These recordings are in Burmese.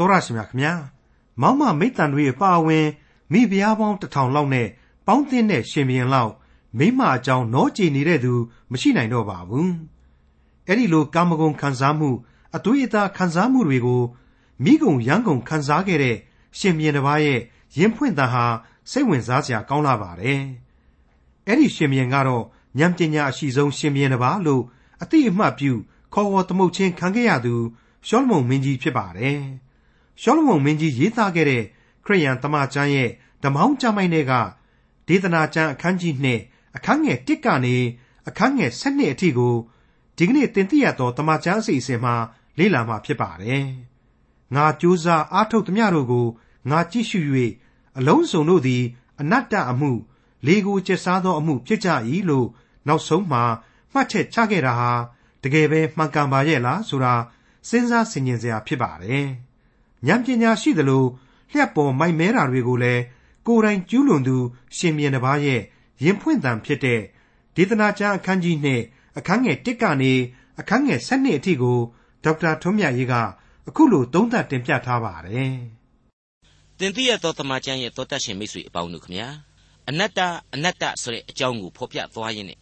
တော်ရရှိမြခင်ဗျာမောင်မမိတ်တန်တွေအပါအဝင်မိဖုရားပေါင်းတစ်ထောင်လောက်နဲ့ပေါင်းတင်တဲ့ရှင်ဘရင်လောက်မိမအကြောင်းနောကြည်နေတဲ့သူမရှိနိုင်တော့ပါဘူးအဲ့ဒီလိုကာမဂုဏ်ခံစားမှုအသွေးအသားခံစားမှုတွေကိုမိဂုံရန်ကုန်ခံစားခဲ့တဲ့ရှင်ဘရင်တစ်ပါးရဲ့ရင်ဖွင့်တန်ဟာစိတ်ဝင်စားစရာကောင်းလာပါတယ်အဲ့ဒီရှင်ဘရင်ကတော့ဉာဏ်ပညာအရှိဆုံးရှင်ဘရင်တစ်ပါးလို့အတိအမှတ်ပြုခေါ်ဝေါ်သမုတ်ချင်းခံခဲ့ရသူရှောလမုန်မင်းကြီးဖြစ်ပါတယ် ရှောလမုန်မင်းကြီးရေးသားခဲ့တဲ့ခရိယန်တမန်ကျမ်းရဲ့ဓမ္မောင်းကျမ်းပိုင်းတွေကဒေသနာကျမ်းအခန်းကြီး2အခန်းငယ်1ကနေအခန်းငယ်7အထိကိုဒီကနေ့သင်သိရသောတမန်ကျမ်းအစီအစဉ်မှာလေ့လာမှာဖြစ်ပါတယ်။ငါကြိုးစားအားထုတ်သမျှတို့ကိုငါကြည့်ရှု၍အလုံးစုံတို့သည်အနတ္တအမှုလေကိုကျက်စားသောအမှုဖြစ်ကြ၏လို့နောက်ဆုံးမှာမှတ်ချက်ချခဲ့တာဟာတကယ်ပဲမှန်ကန်ပါရဲ့လားဆိုတာစဉ်းစားဆင်ခြင်စရာဖြစ်ပါတယ်။ ဉာဏ်ပညာရှိသလိုလျှက်ပေါ်မိုက်မဲတာတွေကိုလည်းကိုယ်တိုင်ကျူးလွန်သူ ရှင်မြင်တစ်ပါးရဲ့ရင်ဖွင့်တန်ဖြစ်တဲ့ဒေသနာကျမ်းအခန်းကြီးနဲ့အခန်းငယ်1ကနေအခန်းငယ်7အထိကိုဒေါက်တာထွန်းမြတ်ရေးကအခုလိုသုံးသပ်တင်ပြထားပါတယ်။တင်ပြရသောတမန်ကျမ်းရဲ့သောတတ်ရှင်မိတ်ဆွေအပေါင်းတို့ခမညာအနတ္တအနတ္တဆိုတဲ့အကြောင်းကိုဖော်ပြသွားရင်းနဲ့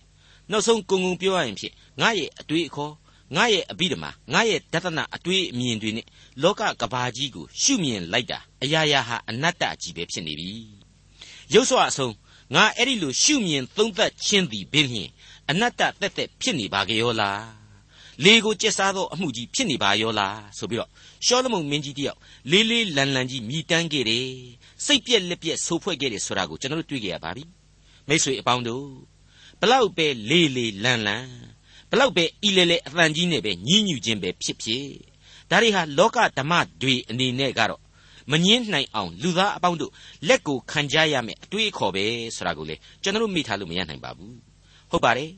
နောက်ဆုံးကုံကုံပြောရရင်ဖြစ်ငါရဲ့အတွေ့အခေါ် ငါရဲ့အဘိဓမ္မာငါရဲ့တသနာအတွေ့အမြင်တွေနဲ့လောကကဘာကြီးကိုရှုမြင်လိုက်တာအရာရာဟာအနတ္တကြီးပဲဖြစ်နေပြီရုပ်စွာအဆုံးငါအဲ့ဒီလိုရှုမြင်သုံးသပ်ခြင်းသည်ပင်လျှင်အနတ္တတက်တက်ဖြစ်နေပါကြရောလားလေကိုကျက်စားသောအမှုကြီးဖြစ်နေပါရောလားဆိုပြီးတော့ရှောလမုန်မင်းကြီးတယောက်လေးလေးလန်လန်ကြီးမြည်တမ်းခဲ့တယ်စိတ်ပြက်လက်ပြက်ဆိုးဖွဲ့ခဲ့တယ်ဆိုတာကိုကျွန်တော်တို့တွေ့ကြရပါပြီမိတ်ဆွေအပေါင်းတို့ဘလောက်ပဲလေးလေးလန်လန် ဘလောက်ပဲဤလေလေအတန်ကြီးနဲ့ပဲညှဉ်းညူခြင်းပဲဖြစ်ဖြစ်ဒါတွေဟာလောကဓမ္မတွေအနေနဲ့ကတော့မငင်းနိုင်အောင်လူသားအပေါင်းတို့လက်ကိုခံကြရမယ်အတွေးအခေါ်ပဲဆိုတာကိုလေကျွန်တော်မိထားလို့မရနိုင်ပါဘူးဟုတ်ပါတယ်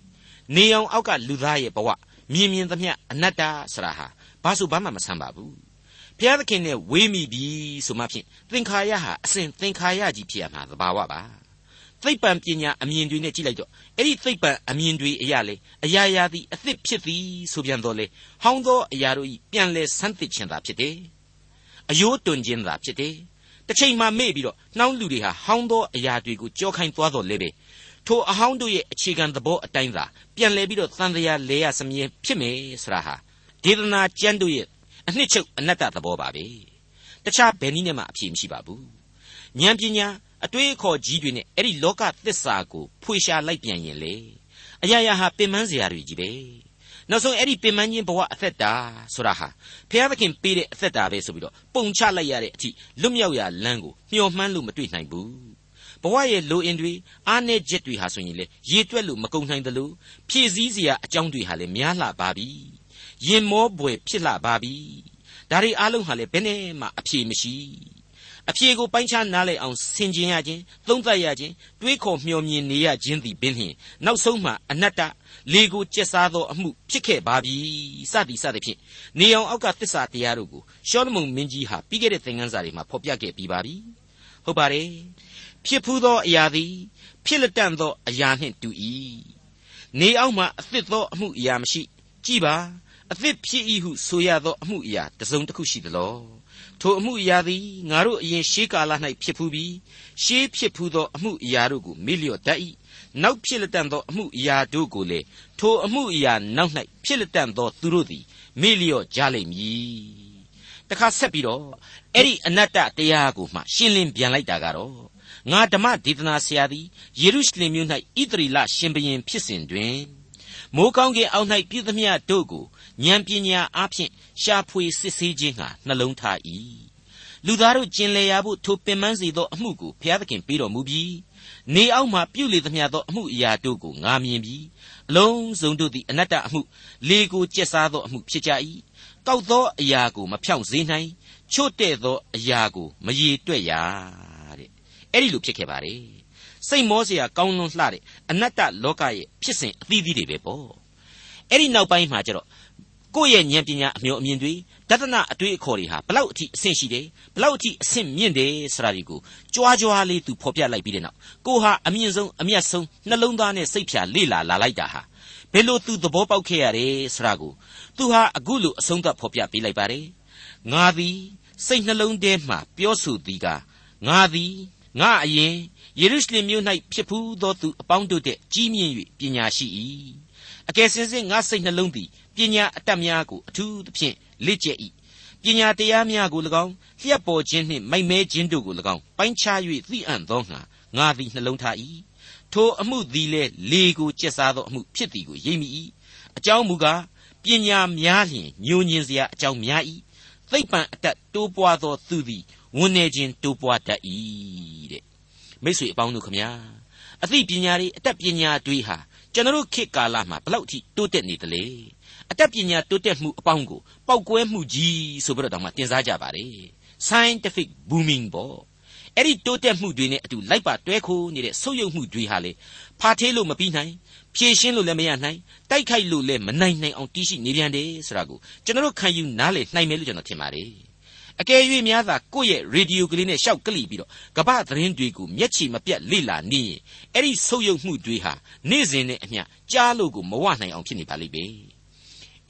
နေအောင်အောက်ကလူသားရဲ့ဘဝမြင်မြင်သမျှအနတ္တဆိုတာဟာဘာဆိုဘာမှမဆန်းပါဘူးဘုရားသခင်နဲ့ဝေးမိပြီဆိုမှဖြင့်သင်္ခါရဟာအစဉ်သင်္ခါရကြီးဖြစ်ရမှာသဘာဝပါ သိပ္ပံပညာအမြင်တွေနဲ့ကြည့်လိုက်တော့အဲ့ဒီသိပ္ပံအမြင်တွေအရာလေအရာရာသည်အသစ်ဖြစ်သည်ဆိုပြန်တော့လေဟောင်းသောအရာတို့ဤပြန်လဲဆန်းသစ်ခြင်းသာဖြစ်တယ်အယိုးတွင်ခြင်းသာဖြစ်တယ်တစ်ချိန်မှမေ့ပြီးတော့နှောင်းလူတွေဟာဟောင်းသောအရာတွေကိုကြောခိုင်းသွားတော့လေပဲထိုအဟောင်းတို့ရဲ့အခြေခံသဘောအတိုင်းသာပြန်လဲပြီးတော့သံတရားလဲရစမြဲဖြစ်မယ်ဆိုတာဟာဒေသနာကျမ်းတို့ရဲ့အနှစ်ချုပ်အနတ္တသဘောပါပဲတခြားဘယ်နည်းနဲ့မှအဖြေမရှိပါဘူးဉာဏ်ပညာ အတွေးအခေါ်ကြီးတွေနဲ့အဲ့ဒီလောကသစ္စာကိုဖွေရှာလိုက်ပြန်ရင်လေအရာရာဟာပင်ပန်းစရာတွေကြီးပဲနောက်ဆုံးအဲ့ဒီပင်ပန်းခြင်းဘဝအသက်တာဆိုတာဟာဘုရားသခင်ပေးတဲ့အသက်တာပဲဆိုပြီးတော့ပုံချလိုက်ရတဲ့အထိလွတ်မြောက်ရာလမ်းကိုမျှော်မှန်းလို့မတွေ့နိုင်ဘူးဘဝရဲ့လိုအင်တွေအားနည်းချက်တွေဟာဆိုရင်လေရေတွက်လို့မကုန်နိုင်သလိုဖြည့်စည်းစရာအကြောင်းတွေဟာလည်းများလှပါပြီရင်မောပွေဖြစ်လှပါပြီဒါတွေအားလုံးဟာလည်းဘယ်နဲ့မှအဖြေမရှိ အဖြေကိုပိုင်းခြားနားလည်အောင်ဆင်ခြင်ရခြင်းသုံးသပ်ရခြင်းတွေးခေါ်မျှော်မြင်နေရခြင်းသည်ပင်လျှင်နောက်ဆုံးမှအနတ္တလေကိုကျက်စားသောအမှုဖြစ်ခဲ့ပါပြီစသည်စသည်ဖြင့်နေအောင်အောက်ကသစ္စာတရားတို့ကိုရှောလမုန်မင်းကြီးဟာပြီးခဲ့တဲ့သင်ခန်းစာတွေမှာဖော်ပြခဲ့ပြီးပါပြီဟုတ်ပါတယ်ဖြစ်ဖူးသောအရာသည်ဖြစ်လက်တန့်သောအရာနှင့်တူ၏နေအောင်မှအသစ်သောအမှုအရာမရှိ ကြည်ပါအသစ်ဖြစ်၏ဟုဆိုရသောအမှုအရာတစုံတစ်ခုရှိသလော ထိုအမှုအရာသည်ငါတို့အရင်ရှေးကာလ၌ဖြစ်ဖူးပြီးရှေးဖြစ်ဖူးသောအမှုအရာတို့ကိုမေ့လျော့တတ်၏နောက်ဖြစ်လက်တန့်သောအမှုအရာတို့ကိုလေထိုအမှုအရာနောက်၌ဖြစ်လက်တန့်သောသူတို့သည်မေ့လျော့ကြလိမ့်မည်တခါဆက်ပြီးတော့အဲ့ဒီအနတ္တတရားကိုမှရှင်းလင်းပြန်လိုက်တာကတော့ငါဓမ္မဒေသနာဆရာသည်ယေရုရှလင်မြို့၌ဣသရီလရှင်ဘရင်ဖြစ်စဉ်တွင်မိုးကောင်းကင်အောက်၌ပြည်သမျှတို့ကို ဉာဏ်ပညာအားဖြင့်ရှာဖွေစစ်ဆေးခြင်းဟာနှလုံးထား၏လူသားတို့ကျင်လည်ရဖို့ထိုပင်ပန်းစေသောအမှုကိုဘုရားသခင်ပေးတော်မူပြီးနေအောက်မှပြုလေသမျှသောအမှုအရာတို့ကိုငာမြင်ပြီးအလုံးစုံတို့သည်အနတ္တအမှုလေကိုကျက်စားသောအမှုဖြစ်ကြ၏ကောက်သောအရာကိုမဖြောင့်စေနိုင်ချို့တဲ့သောအရာကိုမရေတွက်ရတဲ့အဲ့ဒီလိုဖြစ်ခဲ့ပါလေစိတ်မောစရာကောင်းလွန်းလှတဲ့အနတ္တလောကရဲ့ဖြစ်စဉ်အသီးသီးတွေပဲပေါ့အဲ့ဒီနောက်ပိုင်းမှာကျတော့ ကိုယ့်ရဲ့ဉာဏ်ပညာအမျိုးအမြင်တွေတသနာအတွေ့အခေါ်တွေဟာဘလောက်အထိအဆင့်ရှိတယ်ဘလောက်အထိအဆင့်မြင့်တယ်ဆိုတာဒီကိုကြွားကြွားလေးသူဖော်ပြလိုက်ပြီးတဲ့နောက်ကိုဟာအမြင့်ဆုံးအမျက်ဆုံးနှလုံးသားနဲ့စိတ်ဖြာလေ့လာလာလိုက်တာဟာဘယ်လိုသူသဘောပေါက်ခဲ့ရတယ်ဆိုတာကိုသူဟာအခုလိုအဆုံးသတ်ဖော်ပြပေးလိုက်ပါတယ်ငါသည်စိတ်နှလုံးထဲမှပြောဆိုသည်ကငါသည်ငါအရင်ယေရုရှလင်မြို့၌ဖြစ်ဖူးသောသူအပေါင်းတို့တဲ့ကြီးမြင့်၍ပညာရှိ၏ အကယ်စင်စစ်ငါစိတ်နှလုံးသည်ပညာအတတ်များကိုအထူးသဖြင့်လေ့ကျက်၏ပညာတရားများကို၎င်းလျှက်ပေါ်ခြင်းနှင့်မိုက်မဲခြင်းတို့ကို၎င်းပိုင်းခြား၍သိအံ့သောငါငါသည်နှလုံးထား၏ထိုအမှုသည်လည်းလေကိုကျက်စားသောအမှုဖြစ်သည်ကိုရိပ်မိ၏အကြောင်းမူကားပညာများလျင်ညိုညင်စရာအကြောင်းများ၏သိပ္ပံအတတ်တိုးပွားသောသူသည်ဝန်နေခြင်းတိုးပွားတတ်၏တဲ့မိတ်ဆွေအပေါင်းတို့ခမညာအသိပညာတွေအတတ်ပညာတွေဟာ ကျွန်တော်ခေတ်ကာလမှာဘလောက်ထိတိုးတက်နေသလဲအတတ်ပညာတိုးတက်မှုအပေါင်းကိုပောက်ကွဲမှုကြီးဆိုပြီးတော့တောင်မှတင်စားကြပါတယ် scientific booming ပေါ့အဲ့ဒီတိုးတက်မှုတွေနဲ့အတူလိုက်ပါတွဲခိုးနေတဲ့ဆုပ်ယုပ်မှုတွေဟာလေဖာထေးလို့မပြီးနိုင်ဖြည့်ရှင်းလို့လည်းမရနိုင်တိုက်ခိုက်လို့လည်းမနိုင်နိုင်အောင်တီးရှိနေပြန်တယ်ဆိုတာကိုကျွန်တော်ခံယူနားလည်နိုင်မယ်လို့ကျွန်တော်ထင်ပါတယ် အကယ်၍များသာကိုယ့်ရဲ့ရေဒီယိုကလေးနဲ့ရှောက်ကလိပြီးတော့ကမ္ဘာသတင်းတွေကိုမျက်ခြေမပြတ်လေ့လာနေရင်အဲ့ဒီဆုပ်ယုပ်မှုတွေဟာနေ့စဉ်နဲ့အမျှကြားလို့ကိုမဝနိုင်အောင်ဖြစ်နေပါလိမ့်မယ်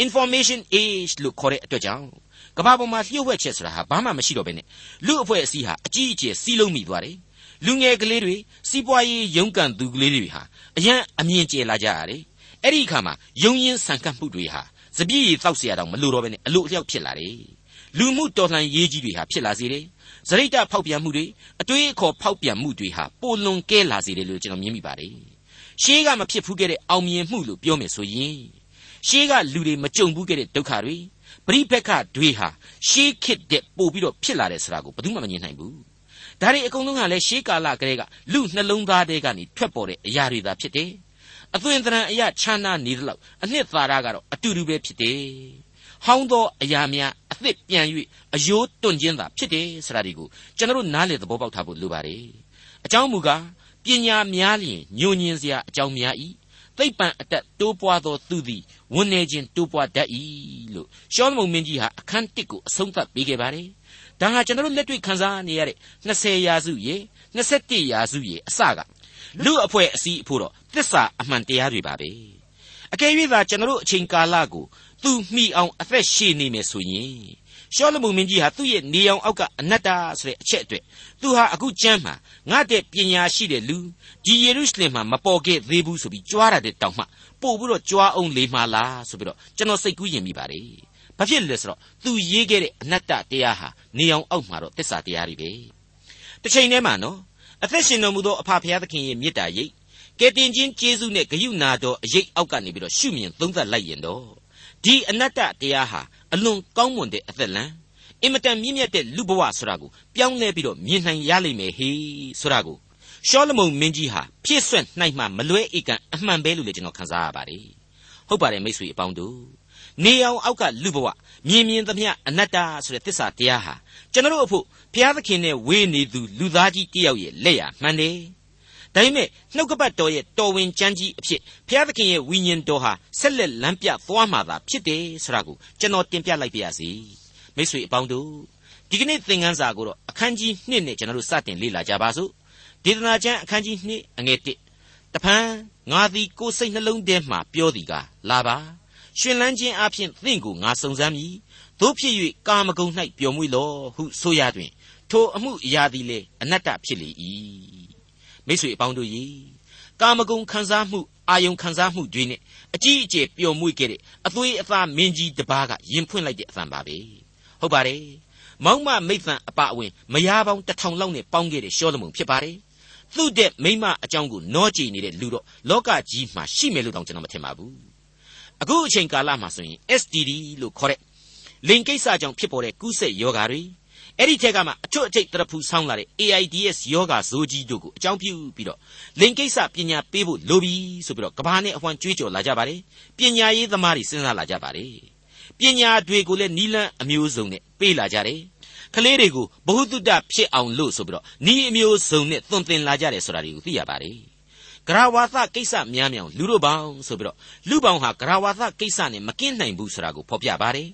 information age လို့ခေါ်တဲ့အတွက်ကြောင့်ကမ္ဘာပေါ်မှာလျှို့ဝှက်ချက်ဆိုတာဟာဘာမှမရှိတော့ဘဲနဲ့လူအဖွဲ့အစည်းဟာအကြီးအကျယ်စီးလုံးမိသွားတယ်လူငယ်ကလေးတွေစီးပွားရေးရုန်းကန်သူကလေးတွေဟာအရန်အမြင်ကျလာကြရတယ်အဲ့ဒီအခါမှာယုံရင်ဆန်ကတ်မှုတွေဟာစပြည့်ရည်တောက်เสียတော့မလိုတော့ဘဲနဲ့အလိုအလျောက်ဖြစ်လာတယ် လူမှုတော်လှန်ရေးကြီးတွေဟာဖြစ်လာစေတယ်စရိတ်တဖောက်ပြန်မှုတွေအတွေးအခေါ်ဖောက်ပြန်မှုတွေဟာပိုလွန်ကဲလာစေတယ်လို့ကျွန်တော်မြင်မိပါတယ်ရှေးကမဖြစ်ဘူးခဲ့တဲ့အောင်မြင်မှုလို့ပြောမယ်ဆိုရင်ရှေးကလူတွေမကြုံဘူးခဲ့တဲ့ဒုက္ခတွေပရိပက္ခတွေဟာရှေးခေတ်တဲ့ပို့ပြီးတော့ဖြစ်လာတယ်ဆိုတာကိုဘယ်သူမှမမြင်နိုင်ဘူးဒါတွေအကုန်လုံးကလည်းရှေးကာလကလေးကလူနှလုံးသားတွေကနေထွက်ပေါ်တဲ့အရာတွေသာဖြစ်တယ်အသွင်သဏ္ဍာန်အရာခြားနာနေသလောက်အနှစ်သာရကတော့အတူတူပဲဖြစ်တယ် ဟောင်းသောအရာများအသစ်ပြန်၍အယိုးတွန့်ခြင်းသာဖြစ်တယ်ဆိုတာဒီကိုကျွန်တော်တို့နားလေသဘောပေါက်ထားဖို့လိုပါတယ်အကြောင်းမူကားပညာများလျင်ညိုညင်စရာအကြောင်းများ၏သိပ္ပံအတတ်တိုးပွားသောသူသည်ဝန်နေခြင်းတိုးပွားတတ်၏လို့ရှောလမုန်မင်းကြီးဟာအခန်း1ကိုအဆုံးသတ်ပေးခဲ့ပါတယ်ဒါဟာကျွန်တော်တို့လက်တွေ့ခန်းစားနေရတဲ့20ရာစုရေ21ရာစုရေအစကလူအဖွဲ့အစည်းအဖို့တော့သစ္စာအမှန်တရားတွေပါပဲအကယ်၍သာကျွန်တော်တို့အချိန်ကာလကို သူမိအောင်အသက်ရှည်နေမယ်ဆိုရင်ရှောလမုန်မင်းကြီးဟာသူ့ရဲ့နေအောင်အောက်ကအနတ္တဆိုတဲ့အချက်အတွက်သူဟာအခုကျမ်းမှာငါတဲ့ပညာရှိတဲ့လူဒီယေရုရှလင်မှာမပေါ်ခဲ့သေးဘူးဆိုပြီးကြွားရတဲ့တောင်မှပို့ပြီးတော့ကြွားအောင်လေမှလားဆိုပြီးတော့ကျွန်တော်စိတ်ကူးရင်မိပါတယ်ဘာဖြစ်လဲဆိုတော့သူရေးခဲ့တဲ့အနတ္တတရားဟာနေအောင်အောက်မှာတော့တစ္ဆာတရားတွေပဲတစ်ချိန်တည်းမှာနော်အသက်ရှင်တော်မူသောအဖဖခင်သခင်ရဲ့မေတ္တာရိပ်ကယ်တင်ခြင်းကျေးဇူးနဲ့ဂရုဏာတော်အရေးအောက်ကနေပြီးတော့ရှုမြင်သုံးသပ်လိုက်ရင်တော့ ဒီအနတ္တတရားဟာအလွန်ကောင်းမွန်တဲ့အသက်လံအင်မတန်မြင့်မြတ်တဲ့လူဘဝဆိုတာကိုပြောင်းလဲပြီးတော့မြင်နိုင်ရလိမ့်မယ်ဟေးဆိုတာကိုရှောလမုန်မင်းကြီးဟာဖြည့်ဆွက်နိုင်မှမလွဲဧကန်အမှန်ပဲလို့လည်းကျွန်တော်ခန်းစားရပါတယ်ဟုတ်ပါတယ်မိတ်ဆွေအပေါင်းတို့နေအောင်အောက်ကလူဘဝမြင်မြင်သမျှအနတ္တဆိုတဲ့သစ္စာတရားဟာကျွန်တော်တို့အဖို့ဘုရားသခင်နဲ့ဝေးနေသူလူသားကြီးတယောက်ရဲ့လက်ရမှန်တယ် ဒါပေမဲ့နှုတ်ကပတ်တော်ရဲ့တော်ဝင်ကြမ်းကြီးအဖြစ်ဘုရားသခင်ရဲ့ဝိညာဉ်တော်ဟာဆက်လက်လမ်းပြသွားမှာသာဖြစ်တယ်ဆိုတာကိုကျွန်တော်တင်ပြလိုက်ပါရစေမိတ်ဆွေအပေါင်းတို့ဒီကနေ့သင်ခန်းစာကိုတော့အခန်းကြီး2နဲ့ကျွန်တော်တို့စတင်လေ့လာကြပါစို့ဒေသနာကျမ်းအခန်းကြီး2အငယ်1တဖန်ငါသည်ကိုယ်စိတ်နှလုံးထဲမှပြောသည်ကလာပါရှင်လန်းခြင်းအပြင်သင်ကိုငါစုံစမ်းမည်တို့ဖြစ်၍ကာမဂုဏ်၌ပျော်မွေ့လောဟုဆိုရတွင် ထိုအမှုအရာသည်လေအနတ္တဖြစ်လေ၏ မိတ်ဆွေအပေါင်းတို့ရေကာမဂုဏ်ခံစားမှုအာယုံခံစားမှုတွေနဲ့အကြီးအကျယ်ပျော်မွေ့ခဲ့တဲ့အသွေးအသားမင်းကြီးတစ်ပါးကရင်ဖွင့်လိုက်တဲ့အသံပါပဲဟုတ်ပါတယ်မောက်မမိတ်ဆန်အပအဝင်မယားပေါင်းတစ်ထောင်လောက်နဲ့ပေါင်းခဲ့တဲ့ရှောလမုန်ဖြစ်ပါတယ်သူ့တဲ့မိမအကြောင်းကိုနောကြည်နေတဲ့လူတော့လောကကြီးမှာရှိမယ်လို့တောင်ကျွန်တော်မထင်ပါဘူးအခုအချိန်ကာလမှာဆိုရင် STD လို့ခေါ်တဲ့လိင်ကိစ္စကြောင့်ဖြစ်ပေါ်တဲ့ကူးစက်ယောဂါတွေ အဲ့ဒီထက်ကမှအချွတ်အကျိတ်တရဖူဆောင်းလာတဲ့ AIDS ယောဂါဇိုးကြီးတို့ကိုအကြောင်းပြုပြီးတော့လိင်ကိစ္စပညာပေးဖို့လိုပြီဆိုပြီးတော့ကဘာနဲ့အဝှမ်းကြွေးကြော်လာကြပါတယ်ပညာရေးသမားတွေစဉ်းစားလာကြပါတယ်ပညာတွေကိုလည်းနီလန်းအမျိုးစုံနဲ့ပေးလာကြတယ်ကလေးတွေကိုဘ ഹു တုတဖြစ်အောင်လို့ဆိုပြီးတော့နီးအမျိုးစုံနဲ့သွန်သင်လာကြတယ်ဆိုတာတွေကိုသိရပါတယ်ဂရဝါသကိစ္စများမြောင်လူတို့ပေါင်းဆိုပြီးတော့လူပေါင်းဟာဂရဝါသကိစ္စနဲ့မကင်းနိုင်ဘူးဆိုတာကိုဖော်ပြပါတယ်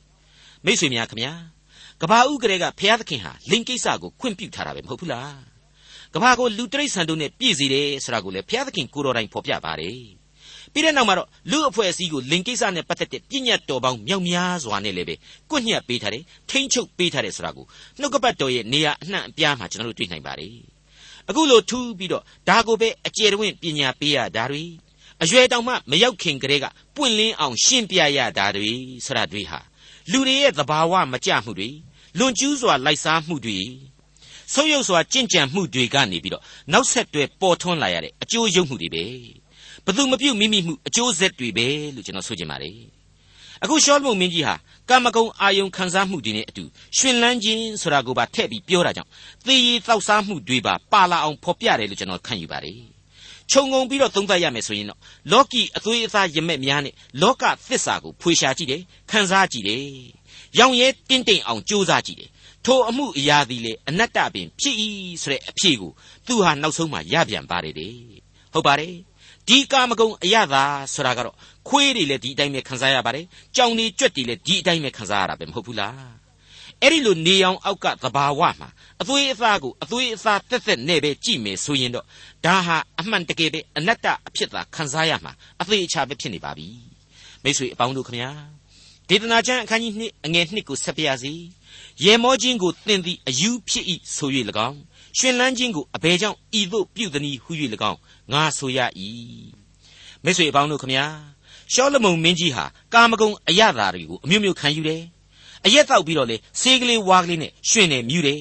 မိတ်ဆွေများခင်ဗျာ ကဘာဥကလေးကဘုရားသခင်ဟာလိင်ကိစ္စကိုခွင့်ပြုထားတာပဲမဟုတ်ဘူးလားကဘာကိုလူတရိษံတို့နဲ့ပြည့်စေတယ်ဆိုတာကိုလည်းဘုရားသခင်ကိုတော်တိုင်ဖော်ပြပါတယ်ပြီးတဲ့နောက်မှာတော့လူအဖွဲ့အစည်းကိုလင်ကိစ္စနဲ့ပတ်သက်တဲ့ပြည့်ညတ်တော်ပေါင်းမြောက်များစွာနဲ့လည်းပဲကွညှက်ပေးထားတယ်ထိမ့်ချုပ်ပေးထားတယ်ဆိုတာကိုနှုတ်ကပတ်တော်ရဲ့နေရာအနှံ့အပြားမှာကျွန်တော်တို့တွေ့နိုင်ပါတယ်အခုလိုထူးပြီးတော့ဒါကိုပဲအကျယ်တွင်ပညာပေးရတာတွေအရွယ်တောင်မှမရောက်ခင်ကတည်းကပွင့်လင်းအောင်ရှင်းပြရတာတွေဆိုတာတွေဟာလူတွေရဲ့သဘာဝမကြမှုတွေ လွန်ကျူးစွာလိုက်စားမှုတွေဆုပ်ယုပ်စွာကြင့်ကြံမှုတွေကနေပြီးတော့နောက်ဆက်တွဲပေါ်ထွန်းလာရတဲ့အကျိုးရုပ်မှုတွေပဲဘသူမပြုတ်မိမိမှုအကျိုးဆက်တွေပဲလို့ကျွန်တော်ဆိုချင်ပါတယ်အခုရှောလမုန်မင်းကြီးဟာကာမဂုဏ်အာယုံခံစားမှုတွေနဲ့အတူရှင်လန်းခြင်းဆိုတာကိုပါထည့်ပြီးပြောတာကြောင့်သေရည်တောက်စားမှုတွေပါပါလာအောင်ဖော်ပြတယ်လို့ကျွန်တော်ခံယူပါတယ်ခြုံငုံပြီးတော့သုံးသပ်ရမယ်ဆိုရင်တော့လောကီအသွေးအသားရမက်များနဲ့လောကသစ္စာကိုဖွေရှာကြည့်တယ်ခံစားကြည့်တယ် ရောင်ရဲတင်းတိမ်အောင်ကြိုးစားကြည့်တယ်ထိုအမှုအရာသည်လေအနတ္တပင်ဖြစ်၏ဆိုတဲ့အဖြေကိုသူဟာနောက်ဆုံးမှရပြန်ပါတယ်တဲ့ဟုတ်ပါတယ်ဒီကာမဂုဏ်အရသာဆိုတာကတော့ခွေးတွေလည်းဒီအတိုင်းပဲခံစားရပါတယ်ကြောင်တွေကြွက်တွေလည်းဒီအတိုင်းပဲခံစားရတာပဲမဟုတ်ဘူးလားအဲ့ဒီလိုနေအောင်အောက်ကသဘာဝမှာအသွေးအသားကိုအသွေးအသားတက်တက်နဲ့ပဲကြည့်မယ်ဆိုရင်တော့ဒါဟာအမှန်တကယ်ပဲအနတ္တအဖြစ်သာခံစားရမှာအသေးအချာပဲဖြစ်နေပါပြီမိတ်ဆွေအပေါင်းတို့ခမညာ ဒေသနာကျမ်းအခန်းကြီး2အငယ်1ကိုဆက်ပြရစီရေမောခြင်းကိုသင်သည်အယူဖြစ်၏ဆို၍၎င်းရှင်လန်းခြင်းကိုအဘယ်ကြောင့်ဤသို့ပြုသည်ဟု၍၎င်းငါဆိုရ၏မိတ်ဆွေအပေါင်းတို့ခမညာရှောလမုန်မင်းကြီးဟာကာမဂုဏ်အရသာတွေကိုအမျိုးမျိုးခံယူတယ်အရက်တောက်ပြီးတော့လေဆေးကလေးဝါးကလေးနဲ့ရှင်နေမြူတယ်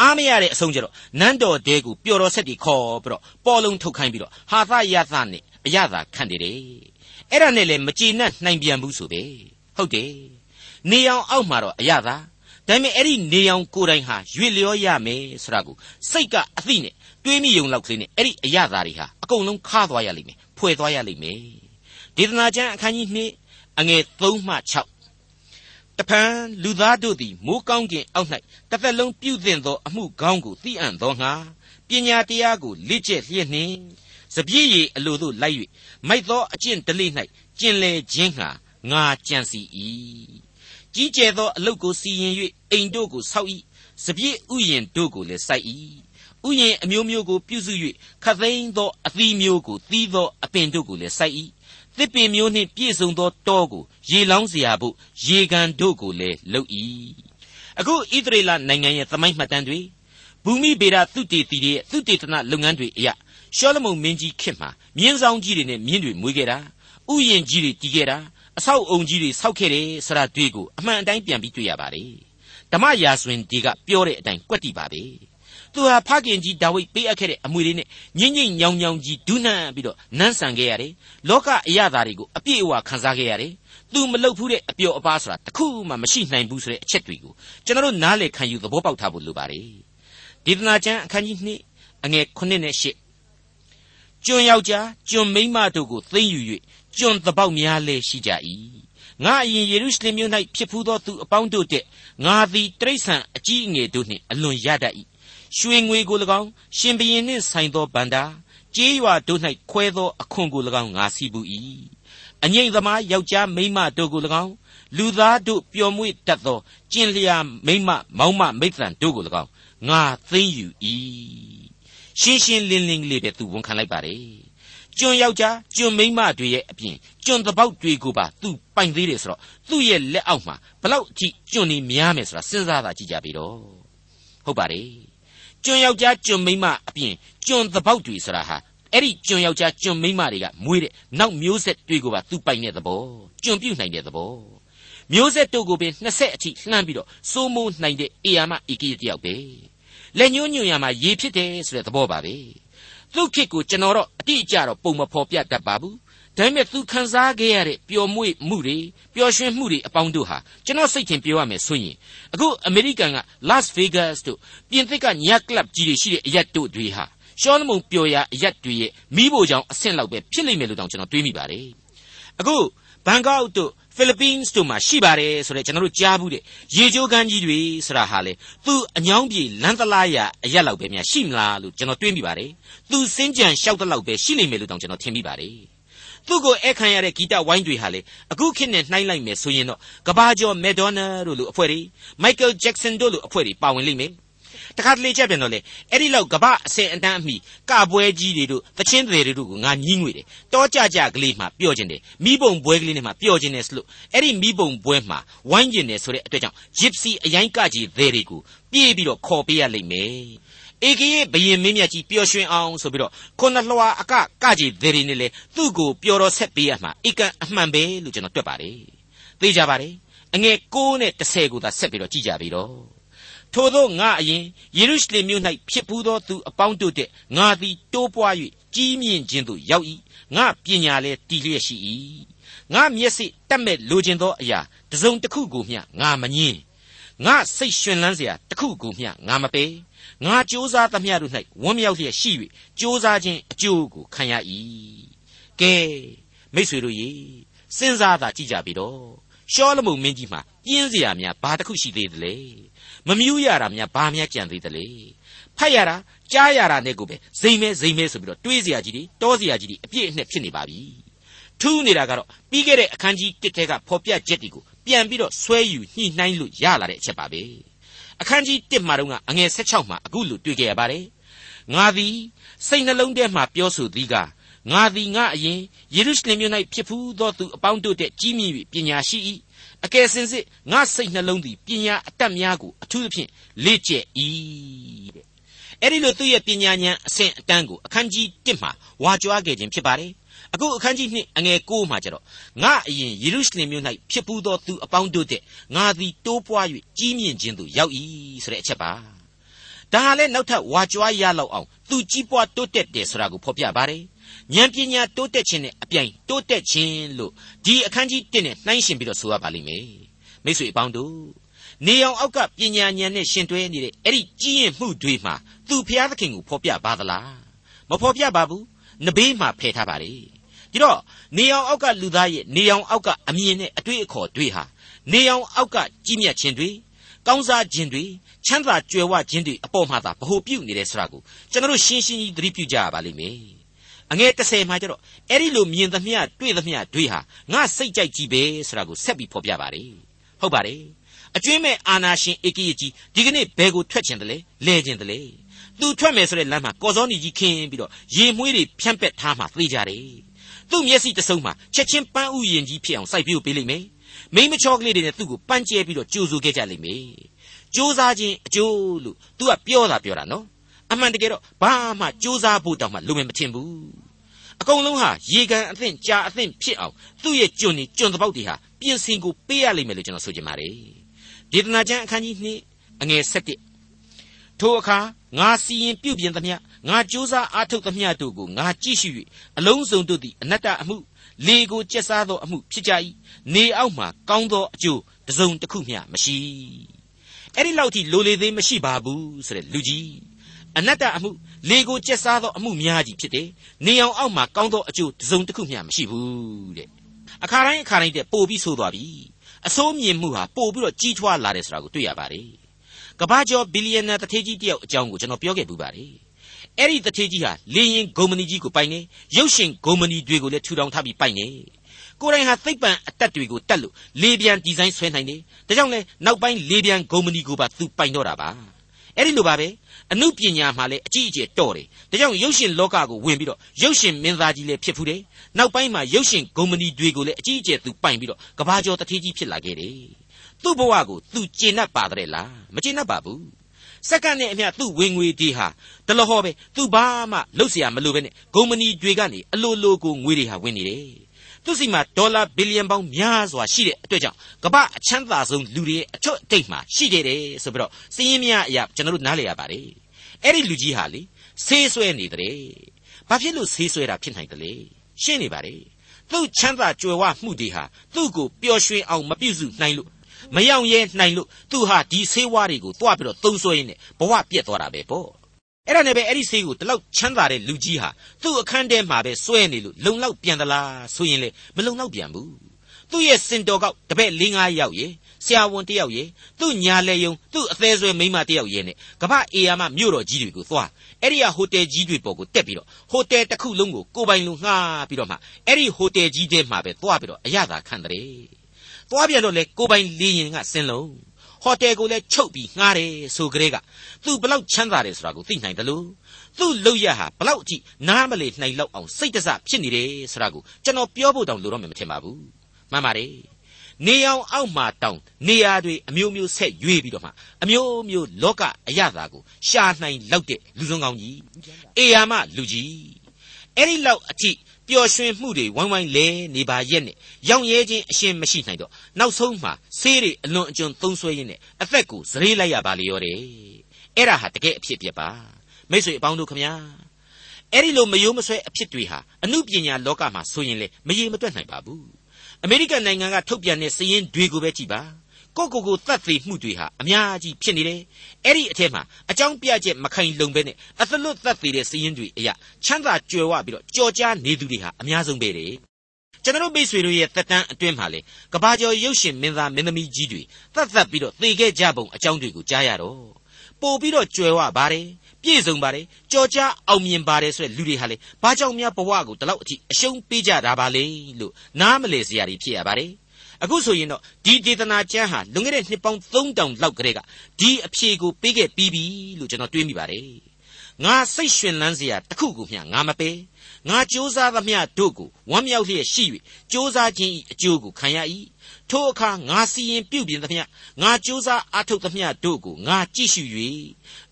အားမရတဲ့အဆုံးကျတော့နန်းတော်တဲကိုပျော်တော်ဆက်တီခေါ်ပြီးတော့ပေါ်လုံးထုတ်ခိုင်းပြီးတော့ဟာသရသနဲ့အရသာခံတယ်တဲ့အဲ့ဒါနဲ့လည်းမကျေနပ်နိုင်ပြန်ဘူးဆိုပဲ ဟုတ်တယ်နေအောင်အောက်မှာတော့အရသာဒါပေမဲ့အဲ့ဒီနေအောင်ကိုယ်တိုင်ဟာရွေလျောရမယ်ဆိုတာကိုစိတ်ကအသိနဲ့တွေးမိယုံလောက်ကလေးနဲ့အဲ့ဒီအရသာတွေဟာအကုန်လုံးခါသွားရလိမ့်မယ်ဖွဲ့သွားရလိမ့်မယ်ဒေသနာကျမ်းအခန်းကြီး2အငယ်3မှ6တဖန်လူသားတို့သည်မိုးကောင်းကင်အောက်၌တစ်သက်လုံးပြုသင့်သောအမှုကောင်းကိုသိအံ့သောငါပညာတရားကိုလေ့ကျက်လျက်နှင့်စပြည့်ရည်အလိုသို့လိုက်၍မိုက်သောအကျင့်ဒလိ၌ကျင်လေခြင်းငှာ ငါကြံစီ၏ကြီးကျယ်သောအလုတ်ကိုစီရင်၍အိမ်တို့ကိုဆောက်၏စပြည့်ဥယျင်တို့ကိုလည်းစိုက်၏ဥယျင်အမျိုးမျိုးကိုပြုစု၍ခသိန်းသောအသီးမျိုးကိုသီးသောအပင်တို့ကိုလည်းစိုက်၏သစ်ပင်မျိုးနှင့်ပြည့်စုံသောတောကိုရေလောင်းစရာဖို့ရေကန်တို့ကိုလည်းလုပ်၏အခုဣသရေလနိုင်ငံရဲ့သမိုင်းမှတ်တမ်းတွေဘူမိဗေဒသုတေသီတွေရဲ့သုတေသနလုပ်ငန်းတွေအရရှောလမုန်မင်းကြီးခေတ်မှာမြင်းဆောင်ကြီးတွေနဲ့မြင်းတွေမွေးခဲ့တာဥယျင်ကြီးတွေတည်ခဲ့တာ အဆောက်အုံကြီးတွေဆောက်ခဲ့တယ်ဆိုတာတွေ့ကိုအမှန်အတိုင်းပြန်ပြီးတွေ့ရပါတယ်ဓမ္မရာဇဝင်ဒီကပြောတဲ့အတိုင်းကွက်တိပါပဲသူဟာဖခင်ကြီးဒါဝိဒ်ပေးအပ်ခဲ့တဲ့အမွေလေးနဲ့ညင်ညင်ညောင်ညောင်ကြီးဒုနှံပြီးတော့နန်းဆန်ခဲ့ရတယ်လောကအရာသားတွေကိုအပြည့်အဝခံစားခဲ့ရတယ်သူမလုပ်ဘူးတဲ့အပျော်အပါးဆိုတာတခုမှမရှိနိုင်ဘူးဆိုတဲ့အချက်တွေကိုကျွန်တော်တို့နားလည်ခံယူသဘောပေါက်ထားဖို့လိုပါတယ်ဒေသနာကျမ်းအခန်းကြီး2အငယ်9နဲ့10ကျွန်ယောက်ျားကျွန်မိန်းမတို့ကိုသိမ့်ယူ၍ ကျွန်တပေါက်များလဲရှိကြ၏ငါအရင်ယေရုရှလင်မြို့၌ဖြစ်ဖူးသောသူအပေါင်းတို့တဲ့ငါသည်တိရစ္ဆာန်အကြီးအငယ်တို့နှင့်အလွန်ရတတ်၏ရွှေငွေကို၎င်းရှင်ဘရင်နှင့်ဆိုင်သောဗန္တာကြေးရွာတို့၌ခွဲသောအခွန်ကို၎င်းငါစီးပူ၏အငိမ့်သမားယောက်ျားမိန်းမတို့ကို၎င်းလူသားတို့ပျော်မွေ့တတ်သောကျင်လျာမိန်းမမောင်းမမိတ်ဆန်တို့ကို၎င်းငါသိမ့်ယူ၏ရှင်းရှင်းလင်းလင်းလေးပဲသူဝန်ခံလိုက်ပါတယ် ကျွန်ယောက်ျားကျွန်မိန်းမတွေရဲ့အပြင်ကျွန်တပေါက်တွေကိုပါသူပိုင်သေးတယ်ဆိုတော့သူ့ရဲ့လက်အောက်မှာဘလောက်အထိကျွန်နေများမယ်ဆိုတာစဉ်းစားတာကြည့်ကြပြီတော့ဟုတ်ပါတယ်ကျွန်ယောက်ျားကျွန်မိန်းမအပြင်ကျွန်တပေါက်တွေဆိုတာဟာအဲ့ဒီကျွန်ယောက်ျားကျွန်မိန်းမတွေကမွေးတဲ့နောက်မျိုးဆက်တွေကိုပါသူပိုင်တဲ့သဘောကျွန်ပြုတ်နိုင်တဲ့သဘောမျိုးဆက်တို့ကိုပင်20အထိလှမ်းပြီးတော့စိုးမိုးနိုင်တဲ့အေယာမဧကိယတယောက်ပဲလက်ညှိုးညွှန်ရမှာရေဖြစ်တယ်ဆိုတဲ့သဘောပါပဲ သူ့ခေတ်ကိုကျွန်တော်တော့အတိအကျတော့ပုံမဖော်ပြတတ်ပါဘူးဒါပေမဲ့သူခံစားခဲ့ရတဲ့ပျော်မွေ့မှုတွေပျော်ရွှင်မှုတွေအပေါင်းတို့ဟာကျွန်တော်စိတ်ထင်ပြောရမယ်ဆိုရင်အခုအမေရိကန်က Las Vegas တို့ပြင်သစ်ကညကလပ်ကြီးတွေရှိတဲ့အရက်တို့တွေဟာရှောလမုန်ပျော်ရာအရက်တွေရဲ့မိဖို့ကြောင့်အဆင့်လောက်ပဲဖြစ်လိမ့်မယ်လို့တောင်ကျွန်တော်တွေးမိပါတယ်အခုဘန်ကောက်တို့ ဖိလစ်ပိန်းစ်တို့မှာရှိပါတယ်ဆိုတော့ကျွန်တော်တို့ကြားဘူးတဲ့ရေချိုးကမ်းကြီးတွေဆိုတာဟာလေသူအညောင်းပြေလန်းသလားရအရက်လောက်ပဲများရှိမလားလို့ကျွန်တော်တွေးမိပါတယ်သူစင်းကြံလျှောက်တဲ့လောက်ပဲရှိနိုင်မယ်လို့တောင်ကျွန်တော်ထင်မိပါတယ်သူ့ကိုအဲ့ခံရတဲ့ဂီတဝိုင်းတွေဟာလေအခုခေတ်နဲ့နှိုင်းလိုက်မယ်ဆိုရင်တော့ကဘာကျော်မက်ဒေါနာတို့လိုအဖွဲ့တွေမိုက်ကယ်ဂျက်ဆန်တို့လိုအဖွဲ့တွေပါဝင်လိမ့်မယ် တခါတလေချက်ပြန်တော့လေအဲ့ဒီလောက်ကပအစင်အတန်းအမိကပွဲကြီးတွေတို့သချင်းတွေတို့ကိုငါညင်းငွေတယ်တောကြကြကလေးမှပျော့ခြင်းတယ်မိဘုံပွဲကလေးနဲ့မှပျော့ခြင်းတယ်ဆိုလို့အဲ့ဒီမိဘုံပွဲမှာဝိုင်းကျင်တယ်ဆိုတဲ့အတွက်ကြောင့် gypsy အရင်ကကြီးတွေတွေကိုပြေးပြီးတော့ခေါ်ပေးရလိမ့်မယ်ဧကရေဘယင်မင်းမြတ်ကြီးပျော်ရွှင်အောင်ဆိုပြီးတော့ခုနလွှာအကကကြီးတွေတွေနဲ့လေသူ့ကိုပျော်တော်ဆက်ပေးရမှာဧကန်အမှန်ပဲလို့ကျွန်တော်တွက်ပါတယ်သိကြပါတယ်အငယ်6နဲ့10ကိုသာဆက်ပြီးတော့ကြည်ကြပြီတော့ ထို့သောငါအရင်ယေရုရှလင်မြို့၌ဖြစ်ပူးသောသူအပေါင်းတို့တဲ့ငါသည်တိုးပွား၍ကြီးမြင့်ခြင်းသို့ရောက်၏ငါပညာလည်းတည်လျက်ရှိ၏ငါမျက်စိတက်မဲ့လိုချင်သောအရာတစုံတစ်ခုကိုမျှငါမငင်းငါစိတ်ရှင်လန်းเสียတစ်ခုကိုမျှငါမပေငါကြိုးစားသမျှတို့၌ဝမ်းမြောက်လျက်ရှိ၍ကြိုးစားခြင်းအကျိုးကိုခံရ၏ကဲမိษွေတို့ရေစဉ်းစားသာကြည့်ကြပြီတော့ရှောလမုန်မင်းကြီးမှာပြင်းเสียများဘာတစ်ခုရှိသေးသလဲ မမြူးရတာများဘာများကြံသေးသလဲဖတ်ရတာကြားရတာနဲ့ကိုပဲဇိမ်မဲဇိမ်မဲဆိုပြီးတော့တွေးစရာကြီးတွေတောစရာကြီးတွေအပြည့်အနှက်ဖြစ်နေပါပြီထူးနေတာကတော့ပြီးခဲ့တဲ့အခန်းကြီး1ထဲကဖော်ပြချက်တွေကိုပြန်ပြီးတော့ဆွဲယူညှိနှိုင်းလို့ရလာတဲ့အချက်ပါပဲအခန်းကြီး1မှာတော့အငယ်16မှာအခုလိုတွေ့ကြရပါတယ်ငါသည်စိတ်နှလုံးထဲမှာပြောဆိုသည်ကငါသည်ငါအရင်ယေရုရှလင်မြို့၌ဖြစ်ဖူးသောသူအပေါင်းတို့တဲ့ကြီးမြင့်၍ပညာရှိ၏ အကယ်စင်စစ်ငါစိတ်နှလုံးသည်ပညာအတတ်များကိုအထူးသဖြင့်လေ့ကျက်၏တဲ့အဲ့ဒီလိုသူ့ရဲ့ပညာဉာဏ်အဆင့်အတန်းကိုအခန်းကြီး1မှာဝါကြွားခဲ့ခြင်းဖြစ်ပါတယ်အခုအခန်းကြီး2အငယ်9မှာကျတော့ငါအရင်ယေရုရှလင်မြို့၌ဖြစ်ပူးသောသူအပေါင်းတို့တဲ့ငါသည်တိုးပွား၍ကြီးမြင့်ခြင်းသို့ရောက်၏ဆိုတဲ့အချက်ပါဒါဟာလည်းနောက်ထပ်ဝါကြွားရလောက်အောင်သူကြီးပွားတိုးတက်တယ်ဆိုတာကိုဖော်ပြပါတယ် ဉာဏ်ပညာတိုးတက်ခြင်းနဲ့အပြိုင်တိုးတက်ခြင်းလို့ဒီအခန်းကြီး1နဲ့နှိုင်းယှဉ်ပြီးတော့ဆိုရပါလိမ့်မယ်မိတ်ဆွေအပေါင်းတို့နေအောင်အောက်ကပညာဉာဏ်နဲ့ရှင်တွဲနေတဲ့အဲ့ဒီကြီးရင်မှုတွေမှာသူဖျားသခင်ကိုဖော်ပြပါသလားမဖော်ပြပါဘူးနဘေးမှာဖယ်ထားပါလေဒီတော့နေအောင်အောက်ကလူသားရဲ့နေအောင်အောက်ကအမြင်နဲ့အတွေ့အခေါ်တွေဟာနေအောင်အောက်ကကြီးမြတ်ခြင်းတွေကောင်းစားခြင်းတွေချမ်းသာကြွယ်ဝခြင်းတွေအပေါ်မှာသာဗဟုပြုနေတယ်ဆိုတာကိုကျွန်တော်တို့ရှင်းရှင်းကြီးသတိပြုကြရပါလိမ့်မယ် အငယ်30မှာကျတော့အဲ့ဒီလိုမြင်သမျှတွေ့သမျှတွေဟာငါစိတ်ကြိုက်ကြည့်ပဲဆိုတာကိုဆက်ပြီးဖော်ပြပါတယ်ဟုတ်ပါတယ်အကျွင်းမဲ့အာနာရှင်ဧကိယကြီးဒီကနေ့ဘယ်ကိုထွက်ချင်တယ်လဲလဲချင်တယ်လဲသူထွက်မယ်ဆိုတဲ့လမ်းမှာကော်စောနီကြီးခင်းပြီးတော့ရေမွှေးတွေဖြန့်ပက်ထားမှသိကြတယ်သူ့မျက်စိတစုံမှာချက်ချင်းပန်းဥယင်ကြီးဖြစ်အောင်စိုက်ပြို့ပေးလိမ့်မယ်မိမချောကလေးတွေနဲ့သူ့ကိုပန်းကျဲပြီးတော့ကြိုးဆိုခဲ့ကြလိမ့်မယ်ကြိုးစားခြင်းအကျိုးလို့ तू ကပြောတာပြောတာနော် အမှန်တကယ်တော့ဘာမှကြိုးစားဖို့တောင်မှလိုမယ်မထင်ဘူးအကုန်လုံးဟာရေကန်အသင့်ကြာအသင့်ဖြစ်အောင်သူ့ရဲ့ကျွန်နေကျွန်တပေါက်တွေဟာပြင်ဆင်ကိုပေးရလိမ့်မယ်လို့ကျွန်တော်ဆိုချင်ပါတယ်ဒေသနာကျမ်းအခန်းကြီး2အငယ်7ထိုအခါငါစီရင်ပြုပြင်သမျှငါကြိုးစားအားထုတ်သမျှတို့ကိုငါကြည့်ရှု၍အလုံးစုံတို့သည်အနတ္တအမှုလေကိုကျက်စားသောအမှုဖြစ်ကြ၏နေအောက်မှာကောင်းသောအကျိုးတစုံတစ်ခုမျှမရှိအဲ့ဒီလောက်ထိလိုလေသေးမရှိပါဘူးဆိုတဲ့လူကြီး အနတ္တအမှုလေကိုကျက်စားသောအမှုများကြီးဖြစ်တယ်နေအောင်အောက်မှာကောင်းသောအကျိုးတစုံတစ်ခုမျှမရှိဘူးတဲ့အခါတိုင်းအခါတိုင်းတဲ့ပို့ပြီးဆိုသွားပြီအစိုးမြင်မှုဟာပို့ပြီးတော့ကြီးထွားလာတယ်ဆိုတာကိုတွေ့ရပါတယ်ကဘာကျော်ဘီလီယံနာတထေးကြီးတယောက်အကြောင်းကိုကျွန်တော်ပြောခဲ့ပူပါတယ်အဲ့ဒီတထေးကြီးဟာလေရင်ဂုံမဏီကြီးကိုပိုင်နေရုပ်ရှင်ဂုံမဏီတွေကိုလည်းထူထောင်ထားပြီးပိုင်နေကိုယ်တိုင်ဟာသိပ္ပံအတက်တွေကိုတက်လို့လေပြန်ဒီဇိုင်းဆွဲနိုင်တယ်ဒါကြောင့်လဲနောက်ပိုင်းလေပြန်ဂုံမဏီကိုပါသူပိုင်တော့တာပါ အဲ့ဒီလိုပါပဲအမှုပညာမှာလည်းအကြီးအကျယ်တော့တယ်ဒါကြောင့်ရုပ်ရှင်လောကကိုဝင်ပြီးတော့ရုပ်ရှင်မင်းသားကြီးလည်းဖြစ်ဖူးတယ်နောက်ပိုင်းမှာရုပ်ရှင်ဂုံမဏီတွေကိုလည်းအကြီးအကျယ်သူပိုင်ပြီးတော့ကဘာကျော်တထေးကြီးဖြစ်လာခဲ့တယ်သူ့ဘဝကိုသူကျေနပ်ပါတယ်လားမကျေနပ်ပါဘူးစက္ကန့်နဲ့အမျှသူ့ဝင်ငွေတွေဟာတလဟောပဲသူဘာမှလှုပ်เสียမလို့ပဲနဲ့ဂုံမဏီတွေကနေအလိုလိုကိုငွေတွေဟာဝင်နေတယ် သူစီမှာဒေါ်လာဘီလီယံပေါင်းများစွာရှိတဲ့အတွက်ကြောင့်ကမ္ဘာအချမ်းသာဆုံးလူတွေရဲ့အချွတ်အတိတ်မှာရှိခဲ့တယ်ဆိုပြီးတော့စည်ရင်းများအရာကျွန်တော်တို့နားလည်ရပါတယ်အဲ့ဒီလူကြီးဟာလေဆေးဆွဲနေတယ်ဘာဖြစ်လို့ဆေးဆွဲတာဖြစ်နိုင်တယ်လဲရှင်းနေပါတယ်သူ့ချမ်းသာကြွယ်ဝမှုတွေဟာသူ့ကိုပျော်ရွှင်အောင်မပြုစုနိုင်လို့မယောင်ရဲနိုင်လို့သူဟာဒီဆေးဝါးတွေကိုတွားပြီးတော့သုံးဆွဲရင်းနဲ့ဘဝပြက်သွားတာပဲပေါ့ အဲ့ဒါနဲ့ပဲအဲ့ဒီဆေးကိုတလောက်ချမ်းသာတဲ့လူကြီးဟာသူ့အခန်းထဲမှာပဲစွဲနေလို့လုံလောက်ပြန်သလားဆိုရင်လေမလုံလောက်ပြန်ဘူးသူ့ရဲ့စင်တော်ကောက်တပည့်၄၅ယောက်ရေဆရာဝန်တယောက်ရေသူ့ညာလေယုံသူ့အသေးဆွဲမိန်းမတယောက်ရေနဲ့ကမ္ဘာအေယာမမြို့တော်ကြီးတွေကိုသွားအဲ့ဒီဟာဟိုတယ်ကြီးတွေပေါ်ကိုတက်ပြီးတော့ဟိုတယ်တစ်ခုလုံးကိုကိုပိုင်လူငှားပြီးတော့မှအဲ့ဒီဟိုတယ်ကြီးထဲမှာပဲသွားပြီးတော့အရသာခံတယ်သွားပြန်တော့လေကိုပိုင်လေရင်ကစင်လုံး ဟဟိုတယ်ကိုလည်းချုပ်ပြီးငှားတယ်ဆိုကြတဲ့ကသူဘလောက်ချမ်းသာတယ်ဆိုတာကိုသိနိုင်တယ်လို့သူ့လောက်ရဟာဘလောက်အထိနားမလေနိုင်လောက်အောင်စိတ်တစဖြစ်နေတယ်ဆိုတာကိုကျွန်တော်ပြောဖို့တောင်လိုတော့မှမထင်ပါဘူးမှန်ပါတယ်နေအောင်အောက်မှာတောင်နေရာတွေအမျိုးမျိုးဆက်ရွေးပြီးတော့မှအမျိုးမျိုးလောကအရသာကိုရှာနိုင်လောက်တဲ့လူစုံကောင်းကြီးအေယာမလူကြီးအဲ့ဒီလောက်အထိ ပျော်ရွှင်မှုတွေဝိုင်းဝိုင်းလဲနေပါရဲ့နဲ့ရောင်ရဲခြင်းအရှင်းမရှိနိုင်တော့နောက်ဆုံးမှာဆေးတွေအလွန်အကျွံသုံးဆွဲရင်းနဲ့အသက်ကိုစရေးလိုက်ရပါလေရောတဲ့အဲ့ဒါဟာတကယ်အဖြစ်အပျက်ပါမိတ်ဆွေအပေါင်းတို့ခမညာအဲ့ဒီလိုမယိုးမဆွဲအဖြစ်တွေဟာအမှုပညာလောကမှာဆိုရင်လေမရေမတွက်နိုင်ပါဘူးအမေရိကန်နိုင်ငံကထုတ်ပြန်တဲ့စည်ရင်းတွေကိုပဲကြည့်ပါ ကိုကိုကိုတတ်သိမှုတွေဟာအများကြီးဖြစ်နေတယ်အဲ့ဒီအထက်မှာအကြောင်းပြချက်မခိုင်လုံပဲနဲ့အသလွတ်တတ်သိတဲ့စည်ရင်းတွေအရာချမ်းသာကြွယ်ဝပြီးတော့ကြော်ကြားနေသူတွေဟာအများဆုံးပဲတဲ့ကျွန်တော်မိတ်ဆွေတို့ရဲ့သက်တမ်းအတွင်းမှာလေကဘာကျော်ရုပ်ရှင်မင်းသားမင်းသမီးကြီးတွေတတ်သက်ပြီးတော့သိခဲ့ကြပုံအကြောင်းတွေကိုကြားရတော့ပို့ပြီးတော့ကြွယ်ဝပါတယ်ပြည့်စုံပါတယ်ကြော်ကြားအောင်မြင်ပါတယ်ဆိုတဲ့လူတွေဟာလေဘာကြောင့်များဘဝကိုဒီလောက်အထိအရှုံးပေးကြတာပါလေလို့နားမလည်စရာတွေဖြစ်ရပါတယ် အခုဆိုရင်တော့ဒီဒေသနာကျမ်းဟာလွန်ခဲ့တဲ့နှစ်ပေါင်း3000လောက်ကတည်းကဒီအဖြေကိုပေးခဲ့ပြီးပြီလို့ကျွန်တော်တွေးမိပါတယ်ငါစိတ်ရှင်လန်းစရာတခုကိုမျှငါမပေးငါကြိုးစားသမျှတို့ကိုဝမ်းမြောက်လျက်ရှိ၍ကြိုးစားခြင်း၏အကျိုးကိုခံရ၏ထိုအခါငါစီရင်ပြုပြင်သမျှငါကြိုးစားအားထုတ်သမျှတို့ကိုငါကြည့်ရှု၍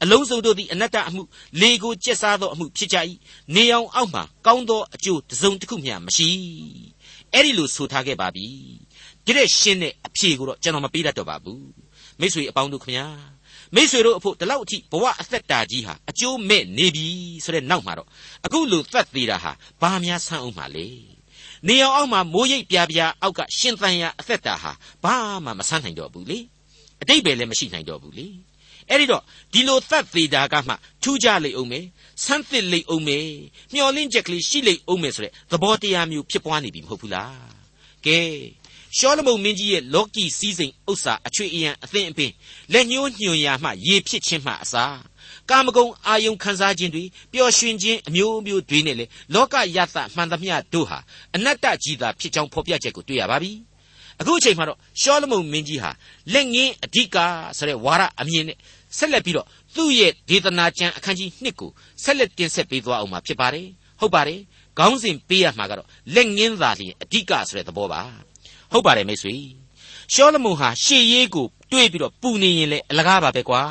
အလုံးစုံတို့သည်အနတ္တအမှုလေကိုကျက်စားသောအမှုဖြစ်ကြ၏နေအောင်အောက်မှကောင်းသောအကျိုးတစ်စုံတစ်ခုမျှမရှိအဲ့ဒီလိုဆိုထားခဲ့ပါပြီ ဒီတဲ့ရှင်းတဲ့အဖြေကိုတော့ကျွန်တော်မပေးတတ်တော့ပါဘူးမိတ်ဆွေအပေါင်းတို့ခင်ဗျာမိษွေတို့အဖို့ဒီလောက်အထိဘဝအသက်တာကြီးဟာအကျိုးမဲ့နေပြီဆိုတဲ့နောက်မှာတော့အခုလိုသတ်သေးတာဟာဘာများဆန်းအောင်ပါလေနေအောင်အောက်မှာမိုးရိပ်ပြားပြားအောက်ကရှင်သန်ရာအသက်တာဟာဘာမှမဆန်းနိုင်တော့ဘူးလေအတိတ်ပဲလည်းမရှိနိုင်တော့ဘူးလေအဲ့ဒီတော့ဒီလိုသတ်သေးတာကမှထူးကြလိမ့်အောင်မယ်ဆန်းသစ်လိမ့်အောင်မယ်မျောလင့်ချက်ကလေးရှိလိမ့်အောင်မယ်ဆိုတဲ့သဘောတရားမျိုးဖြစ်ပွားနေပြီမဟုတ်ဘူးလား ကဲရှောလမုန်မင်းကြီးရဲ့လောကီစည်းစိမ်ဥစ္စာအချွေအယံအသင်အပင်လက်ညှိုးညွှန်ရာမှရေဖြစ်ခြင်းမှအစာကာမဂုဏ်အာယုံခံစားခြင်းတွေပျော်ရွှင်ခြင်းအမျိုးမျိုးတွေနဲ့လေလောကယသမှန်သမျှတို့ဟာအနတ္တကြီးသာဖြစ်ကြောင်းဖော်ပြချက်ကိုတွေ့ရပါပြီအခုအချိန်မှာတော့ရှောလမုန်မင်းကြီးဟာလက်ငင်းအဓိကဆိုတဲ့ဝါရအမြင်နဲ့ဆက်လက်ပြီးတော့သူ့ရဲ့ဒေသနာကျမ်းအခန်းကြီး1ကိုဆက်လက်တင်ဆက်ပေးသွားအောင်မှာဖြစ်ပါတယ်ဟုတ်ပါတယ် ခေါင်းစဉ်ပေးရမှာကတော့လက်ငင်းသာလျှင်အဓိကဆိုတဲ့သဘောပါဟုတ်ပါတယ်မိတ်ဆွေရှောလမုန်ဟာရှေ့ရေးကိုတွေးပြီးတော့ပူနေရင်လေအလကားပါပဲကွာ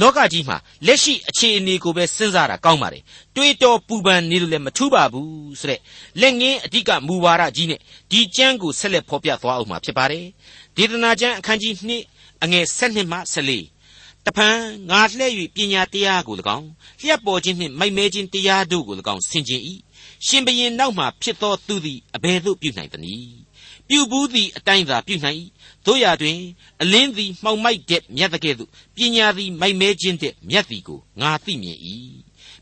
လောကကြီးမှာလက်ရှိအခြေအနေကိုပဲစဉ်းစားတာကောင်းပါတယ်တွေးတော်ပူပန်နေလို့လည်းမထူးပါဘူးဆိုတဲ့လက်ငင်းအဓိကမူဝါဒကြီးနဲ့ဒီကျမ်းကိုဆက်လက်ဖော်ပြသွားအောင်မှာဖြစ်ပါတယ်ဒေသနာကျမ်းအခန်းကြီး2အငယ်7မှ14တဖန်ငါလှည့်၍ပညာတရားကို၎င်းလျှက်ပေါ်ခြင်းနှင့်မိုက်မဲခြင်းတရားတို့ကို၎င်းဆင်ခြင်၏ ရှင်ဘရင်နောက်မှဖြစ်သောသူသည်အဘယ်သို့ပြုနိုင်သနည်းပြုဘူးသည်အတိုင်းသာပြုနိုင်၏တို့ရတွင်အလင်းသည်မှောင်မိုက်တဲ့မြတ်တကဲ့သို့ပညာသည်မိုက်မဲခြင်းတဲ့မြတ်သည်ကိုငါသိမြင်၏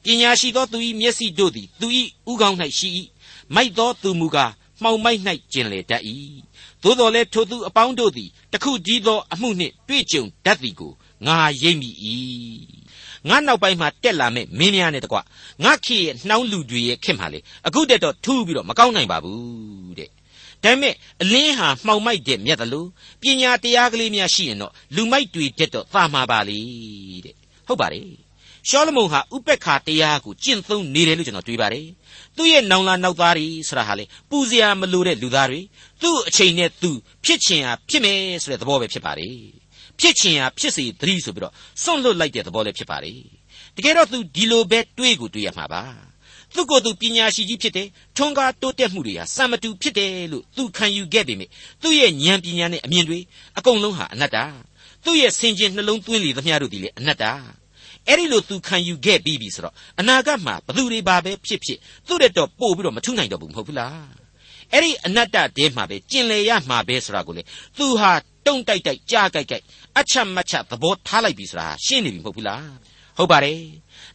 ပညာရှိသောသူ၏မျက်စိတို့သည်သူ၏ဥကောင်း၌ရှိ၏မိုက်သောသူမူကားမှောင်မိုက်၌ကျင်လေတတ်၏သို့တော်လည်းထိုသူအပေါင်းတို့သည်တခုတည်းသောအမှုနှင့်တွေ့ကြုံတတ်သည်ကိုငါရိပ်မိ၏ ငါနောက်ပိုင်းမှာတက်လာမဲ့မင်းများနဲ့တကွငါခေရဲ့နှောင်းလူတွေရဲ့ခင်မှာလေအခုတက်တော့ထူးပြီးတော့မကောင်းနိုင်ပါဘူးတဲ့ဒါပေမဲ့အလင်းဟာမှောင်မိုက်တဲ့မြတ်တယ်လို့ပညာတရားကလေးများရှိရင်တော့လူမိုက်တွေတက်တော့သာမှာပါလေတဲ့ဟုတ်ပါတယ်ရှောလမုန်ဟာဥပက္ခတရားကိုကျင့်သုံးနေတယ်လို့ကျွန်တော်တွေးပါတယ်သူ့ရဲ့နောင်လာနောက်သားတွေဆိုတာဟာလေပူစရာမလိုတဲ့လူသားတွေသူ့အချိန်နဲ့သူဖြစ်ချင်ဟာဖြစ်မယ်ဆိုတဲ့သဘောပဲဖြစ်ပါတယ် ဖြစ်ချင်ဟာဖြစ်စေသတိဆိုပြီးတော့စွန့်လွတ်လိုက်တဲ့သဘောလည်းဖြစ်ပါတယ်တကယ်တော့သူဒီလိုပဲတွေးကိုတွေးရမှာပါသူကိုယ်သူပညာရှိကြီးဖြစ်တယ်ထွန်းကားတိုးတက်မှုတွေဟာစံမတူဖြစ်တယ်လို့သူခံယူခဲ့ပေမယ့်သူ့ရဲ့ဉာဏ်ပညာနဲ့အမြင်တွေအကုန်လုံးဟာအနတ္တသူ့ရဲ့ဆင်ခြင်နှလုံးသွင်းလေသမျှတို့ဒီလေအနတ္တအဲ့ဒီလိုသူခံယူခဲ့ပြီးပြီဆိုတော့အနာဂတ်မှာဘသူတွေပါပဲဖြစ်ဖြစ်သူ့တဲ့တော့ပို့ပြီးတော့မထုနိုင်တော့ဘူးမဟုတ်ဘူးလားအဲ့ဒီအနတ္တတဲမှာပဲကျင်လေရမှာပဲဆိုတာကိုလေသူဟာ တုံတိုက်တိုက်ကြားကြိုက်ကြိုက်အချက်မချက်သဘောထားလိုက်ပြီဆိုတာရှင်းနေပြီမဟုတ်ဘူးလားဟုတ်ပါတယ်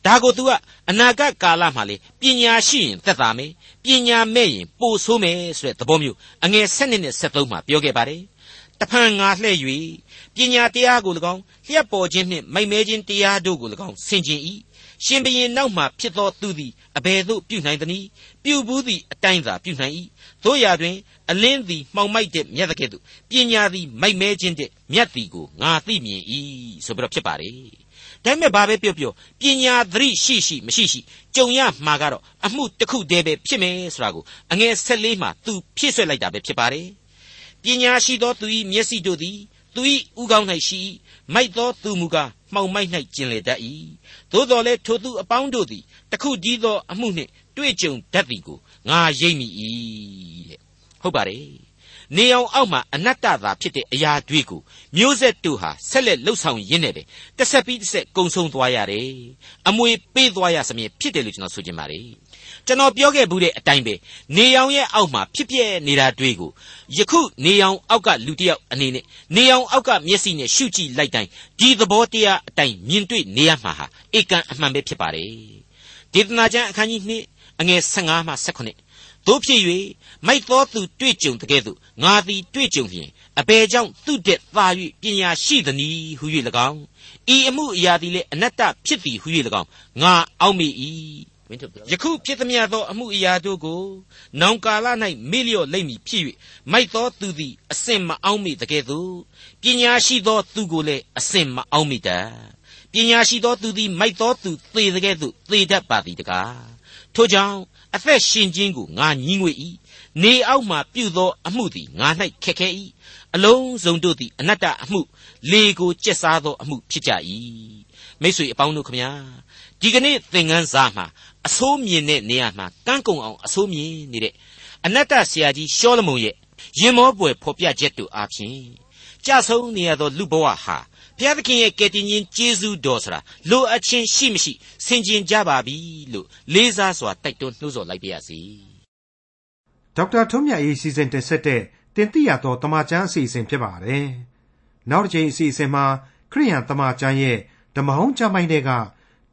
ဒါကို तू ကအနာဂတ်ကာလမှာလေပညာရှိရင်သက်သာမယ်ပညာမဲ့ရင်ပိုဆိုးမယ်ဆိုတဲ့သဘောမျိုးအငယ်7နဲ့73မှာပြောခဲ့ပါတယ်တဖန်ငါလှဲ့၍ပပညာတရားကို၎င်းလျှက်ပေါ်ခြင်းနှင့်မိုက်မဲခြင်းတရားတို့ကို၎င်းဆင်ခြင်၏ ရှင်ဘရင်နောက်မှဖြစ်သောသူသည်အဘယ်သို့ပြုနိုင်သနည်းပြုဘူးသည့်အတိုင်းသာပြုနိုင်၏တို့ရာတွင်အလင်းသည်မှောင်မိုက်တဲ့မြတ်တဲ့ကဲ့သို့ပညာသည်မိုက်မဲခြင်းတဲ့မြတ်သည်ကိုငါသိမြင်၏ဆိုပြီးတော့ဖြစ်ပါလေဒါပေမဲ့ဘာပဲပြောပြောပညာသတိရှိရှိမရှိရှိကြုံရမှာကတော့အမှုတစ်ခုတည်းပဲဖြစ်မယ်ဆိုတာကိုအငယ်၁၄မှာသူဖြည့်ဆွက်လိုက်တာပဲဖြစ်ပါတယ်ပညာရှိသောသူ၏မျက်စိတို့သည်သူ၏ဥကောင်း၌ရှိ မိုက်သောသူမူကားမှောင်မိုက်၌ကျင်လေတတ်၏သို့တော်လည်းထိုသူအပေါင်းတို့သည်တခုတည်းသောအမှုနှင့်တွေ့ကြုံတတ်သည်ကိုငါရိပ်မိ၏တဲ့ဟုတ်ပါတယ် နေအောင်အောက်မှာအနတ္တသာဖြစ်တဲ့အရာတွေကိုမျိုးဆက်တို့ဟာဆက်လက်လှုပ်ဆောင်ရင်းနဲ့ပဲတစ်ဆက်ပြီးတစ်ဆက်ကုံဆုံးသွားရတယ်အမွေပေးသွားရစမြဲဖြစ်တယ်လို့ကျွန်တော်ဆိုချင်ပါတယ်ကျွန်တော်ပြောခဲ့ဘူးတဲ့အတိုင်းပဲနေအောင်ရဲ့အောက်မှာဖြစ်ပြနေတာတွေ့ကိုယခုနေအောင်အောက်ကလူတစ်ယောက်အနေနဲ့နေအောင်အောက်ကမျက်စိနဲ့ရှုကြည့်လိုက်တိုင်းဒီသဘောတရားအတိုင်းမြင်တွေ့နေရမှာဟာဧကန်အမှန်ပဲဖြစ်ပါတယ်ဒေသနာကျမ်းအခန်းကြီး2အငယ်15မှ18 တို့ဖြစ်၍မိုက်သောသူတွေ့ကြုံတကဲ့သို့ငါသည်တွေ့ကြုံလျင်အဘယ်ကြောင့်သူ့တဲ့သာ၍ပညာရှိသနည်းဟု၍၎င်းဤအမှုအရာသည်လည်းအနတ္တဖြစ်သည်ဟု၍၎င်းငါအောက်မေ၏ယခုဖြစ်သမျှသောအမှုအရာတို့ကိုနောင်ကာလ၌မေ့လျော့လိမ့်မည်ဖြစ်၍မိုက်သောသူသည်အစင်မအောင်မိတကဲ့သို့ပညာရှိသောသူကိုလည်းအစင်မအောင်မိတတ်ပညာရှိသောသူသည်မိုက်သောသူသေတကဲ့သို့သေတတ်ပါသည်တကားထို့ကြောင့် အသက်ရှင်ခြင်းကိုငါညှင်းငွေ၏နေအောက်မှပြုသောအမှုသည်ငါ၌ခက်ခဲ၏အလုံးစုံတို့သည်အနတ္တအမှုလေကိုကျက်စားသောအမှုဖြစ်ကြ၏မိတ်ဆွေအပေါင်းတို့ခမညာဒီကနေ့သင်ခန်းစာမှာအဆိုးမြင်တဲ့နေရာမှာကန်းကုံအောင်အဆိုးမြင်နေတဲ့အနတ္တဆရာကြီးရှောလမုန်ရဲ့ရင်မောပွေဖော်ပြချက်တို့အားဖြင့်ကြဆုံးနေရသောလူဘဝဟာ ဘုရားသခင်ရဲ့ကယ်တင်ရှင်ကျေးဇူးတော်ဆိုတာလိုအပ်ခြင်းရှိမရှိဆင်ခြင်ကြပါပြီလို့လေးစားစွာတိုက်တွန်းနှိုးဆော်လိုက်ပါရစေဒေါက်တာထွန်းမြတ်ရေးစီစဉ်တင်ဆက်တဲ့တင်ပြရသောတမချန်းအစီအစဉ်ဖြစ်ပါတယ်နောက်တစ်ချိန်အစီအစဉ်မှာခရိယန်တမချန်းရဲ့ဓမ္မဟောင်းကျမ်းပိုင်းတွေက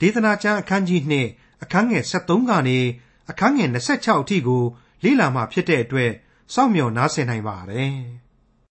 ဒေသနာကျမ်းအခန်းကြီး2အခန်းငယ်73ကနေအခန်းငယ်26အထိကိုလေ့လာမှဖြစ်တဲ့အတွက်စောင့်မျှော်နားဆင်နိုင်ပါတယ်။